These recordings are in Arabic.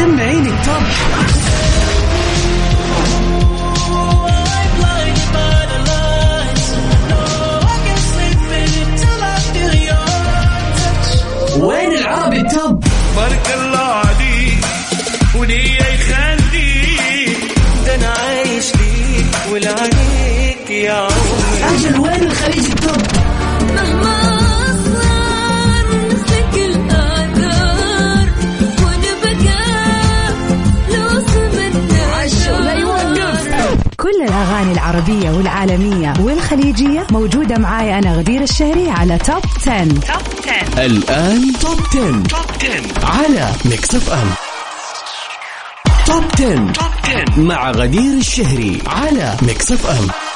سمعيني التوب وين العربية والعالمية والخليجية موجودة معاي أنا غدير الشهري على Top 10. Top 10 الآن Top 10. Top 10 على Mix FM Top 10. Top 10 مع غدير الشهري على Mix FM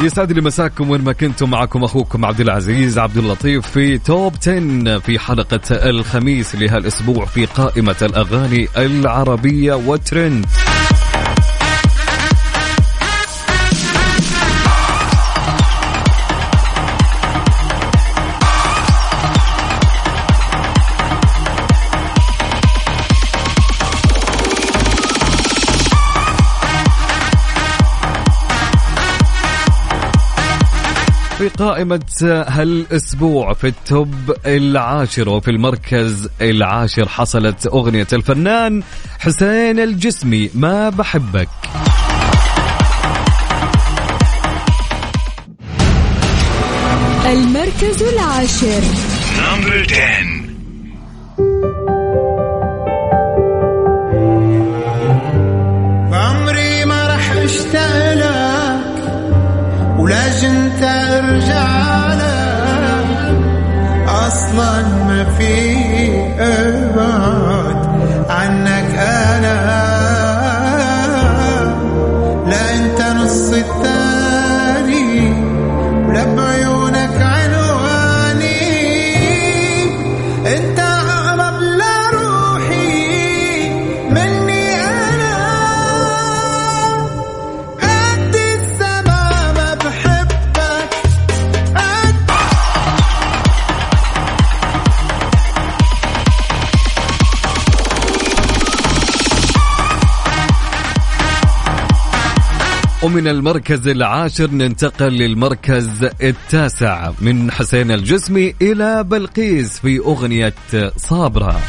يسعد لي مساكم وين ما كنتم. معكم أخوكم عبد العزيز عبد اللطيف في Top 10 في حلقة الخميس لهالأسبوع في قائمة الأغاني العربية وترند. في قائمة هالأسبوع في ال top العاشر وفي المركز العاشر حصلت أغنية الفنان حسين الجسمي ما بحبك. المركز العاشر. number 10 ولازم ترجع لك أصلا ما في ابعد ومن المركز العاشر ننتقل للمركز التاسع من حسين الجسمي إلى بلقيس في أغنية صابرة.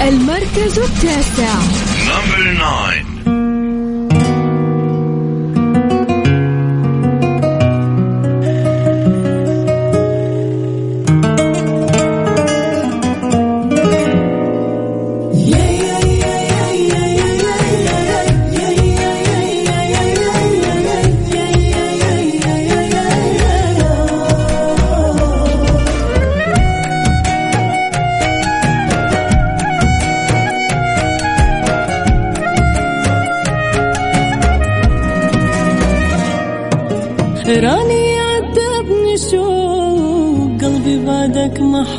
المركز التاسع.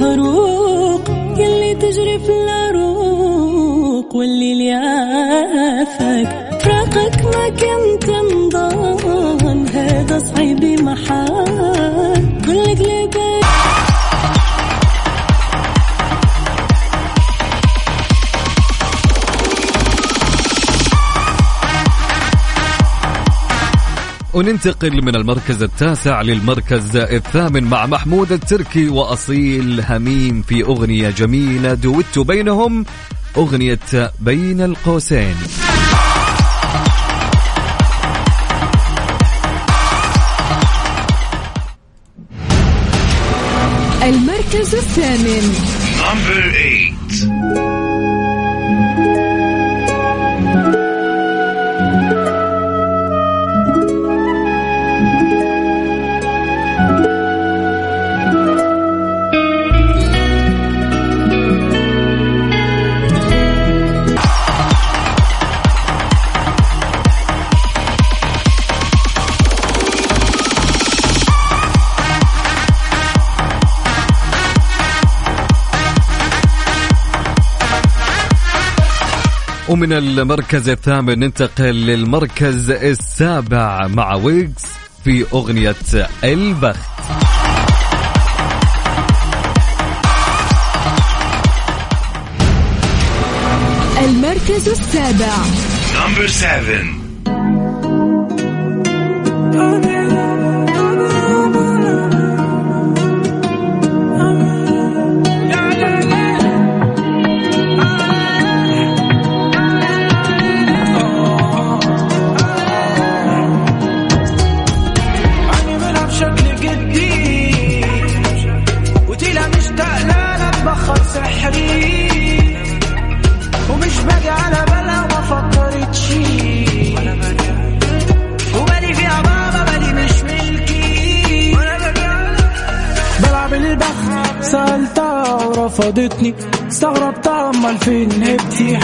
محروق يلي تجري في العروق واللي ليافك. فراقك ما كنت مضان هذا صعيبي محال وننتقل من المركز التاسع للمركز الثامن مع محمود التركي وأصيل هميم في أغنية جميلة دويتو بينهم أغنية بين القوسين. المركز الثامن. نمبر 8 ومن المركز الثامن ننتقل للمركز السابع مع ويجز في أغنية البخت. المركز السابع. Number 7 سألتها ورفضتني استغربتها امال فين هبتي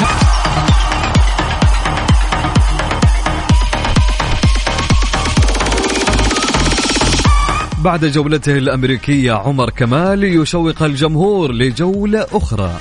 بعد جولته الأمريكية عمر كمال يشوق الجمهور لجولة أخرى.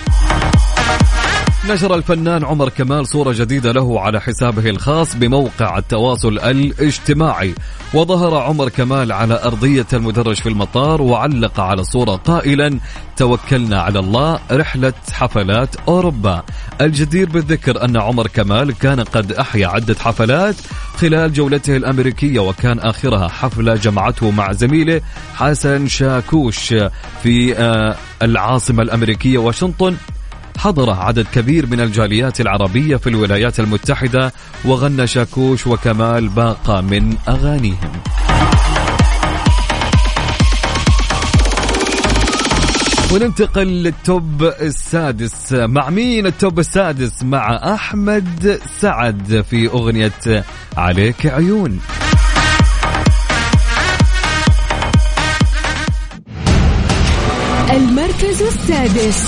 نشر الفنان عمر كمال صورة جديدة له على حسابه الخاص بموقع التواصل الاجتماعي. وظهر عمر كمال على أرضية المدرج في المطار وعلق على الصورة قائلا توكلنا على الله رحلة حفلات أوروبا. الجدير بالذكر أن عمر كمال كان قد أحيا عدة حفلات خلال جولته الأمريكية وكان آخرها حفلة جمعته مع زميله حسن شاكوش في آه، العاصمة الأمريكية واشنطن. حضر عدد كبير من الجاليات العربية في الولايات المتحدة وغنى شاكوش وكمال باقة من أغانيهم. وننتقل لل top السادس. مع مين ال top السادس؟ مع أحمد سعد في أغنية عليك عيون. المركز السادس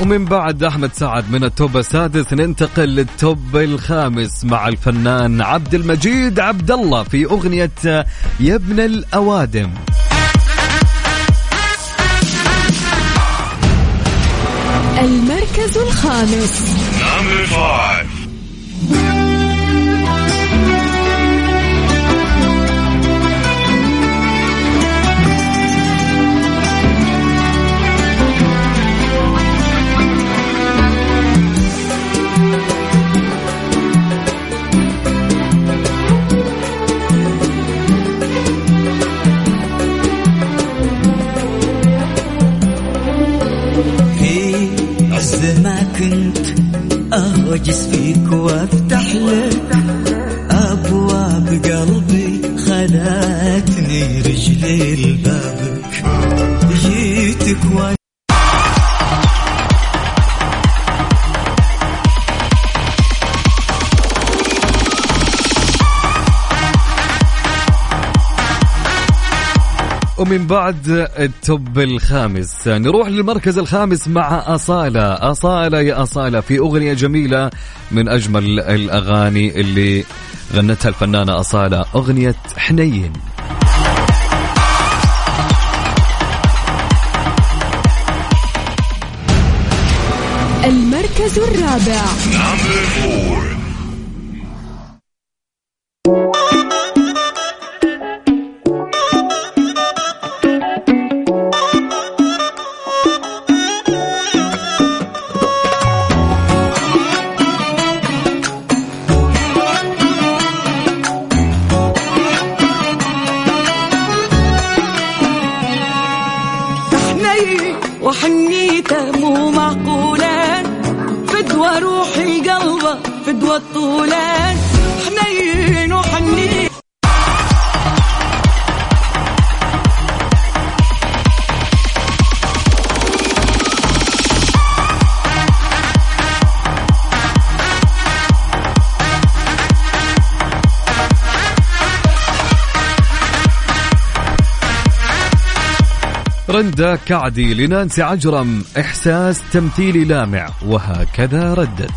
ومن بعد أحمد سعد من التوب السادس ننتقل للتوب الخامس مع الفنان عبد المجيد عبد الله في أغنية يا ابن الأوادم. المركز الخامس. ومن بعد التوب الخامس نروح للمركز الخامس مع أصالة. أصالة يا أصالة في أغنية جميلة من أجمل الأغاني اللي غنتها الفنانة أصالة أغنية حنين. المركز الرابع. وحنيته مو معقولة. فدوى روحي قلبه فدوى الطولة حنين. وحنين رندا كعدي لنانسي عجرم إحساس تمثيلي لامع وهكذا ردت.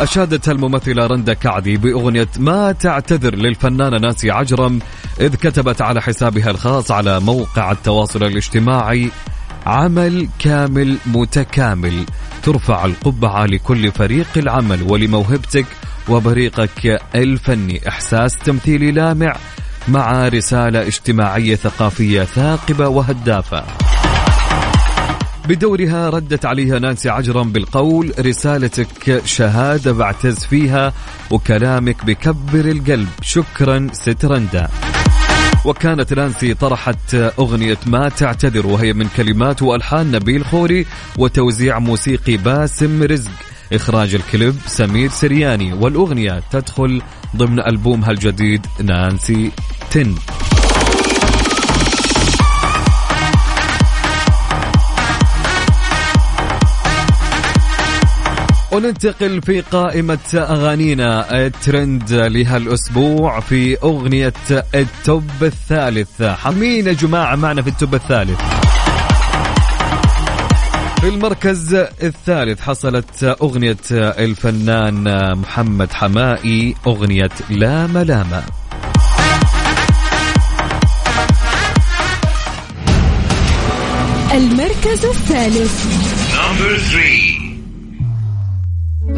أشادت الممثلة رندا كعدي بأغنية ما تعتذر للفنانة نانسي عجرم إذ كتبت على حسابها الخاص على موقع التواصل الاجتماعي عمل كامل متكامل ترفع القبعة لكل فريق العمل ولموهبتك وبريقك الفني إحساس تمثيلي لامع مع رسالة اجتماعية ثقافية ثاقبة وهدافة. بدورها ردت عليها نانسي عجرم بالقول رسالتك شهادة بعتز فيها وكلامك بكبر القلب. شكرا سترندا وكانت نانسي طرحت أغنية ما تعتذر وهي من كلمات وألحان نبيل خوري وتوزيع موسيقي باسم رزق. إخراج الكليب سمير سرياني والأغنية تدخل ضمن ألبومها الجديد نانسي ten. وننتقل في قائمة أغانينا الترند لهالأسبوع في أغنية ال top الثالث. مين يا جماعة معنا في ال top الثالث. في المركز الثالث حصلت أغنية الفنان محمد حمائي أغنية لا ملامة المركز الثالث Number three.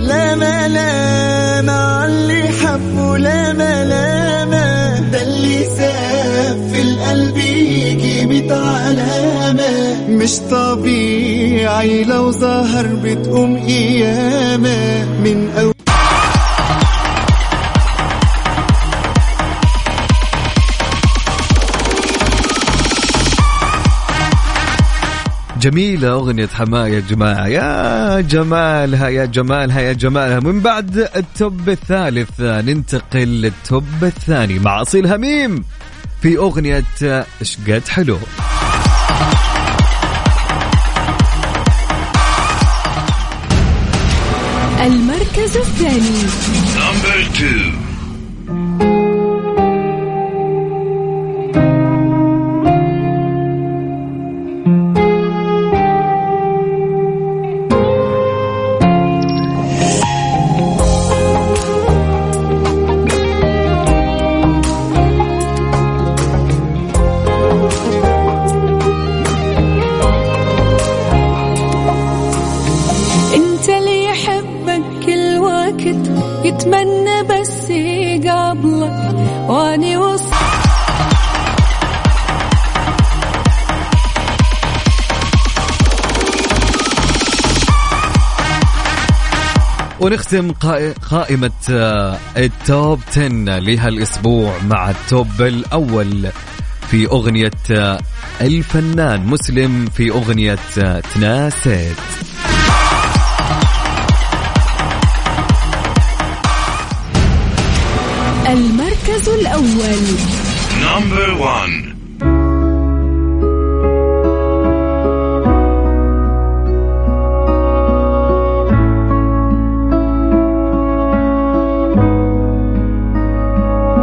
لا ملامة عاللي حبه لا ملامة ده اللي ساب في القلب يجي ميت علامة. مش طبيعي لو ظهر بتقوم قيامة. من أول جميلة أغنية حماية يا جماعة. يا جمالها يا جمالها يا جمالها. من بعد التوب الثالث ننتقل للتوب الثاني مع أصيل هميم في أغنية شقد حلو. المركز الثاني. وقت يتمنى بس يقابلك وأني وصل ونختم قائ- قائمة آه، التوب 10 لهالأسبوع مع التوب الأول في أغنية آه، الفنان مسلم في أغنية آه، تناسيت. المركز الأول. Number one.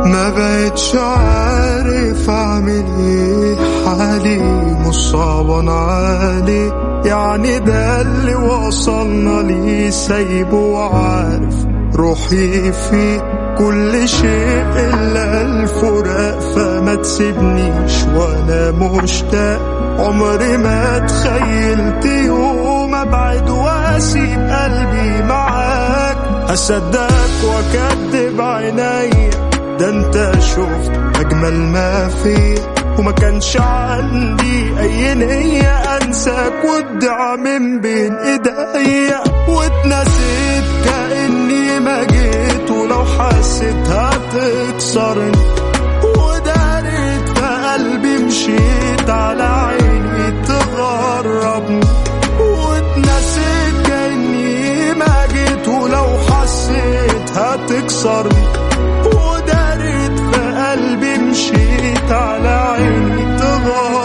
ما بقتش عارف أعمل إيه. حالي صعبان علي يعني ده اللي وصلنا ليه. سايبه وعارف روحي فيه. كل شيء إلا الفراق فما تسيبنيش وأنا مشتاق. عمري ما تخيلت يوم أبعد وأسيب قلبي معاك. أصدقك وأكدب عينيا ده أنت شفت أجمل ما فيه وما كانش عندي أي نية أنساك وادعى من بين إيديا. واتنسيت كأني ما جيت. ولو حسيت هتكسرني ودارت في قلبي مشيت على عيني تغربني واتنسيت كأني ما جيت ولو حسيت هتكسرني ودارت في قلبي مشيت على عيني تغربني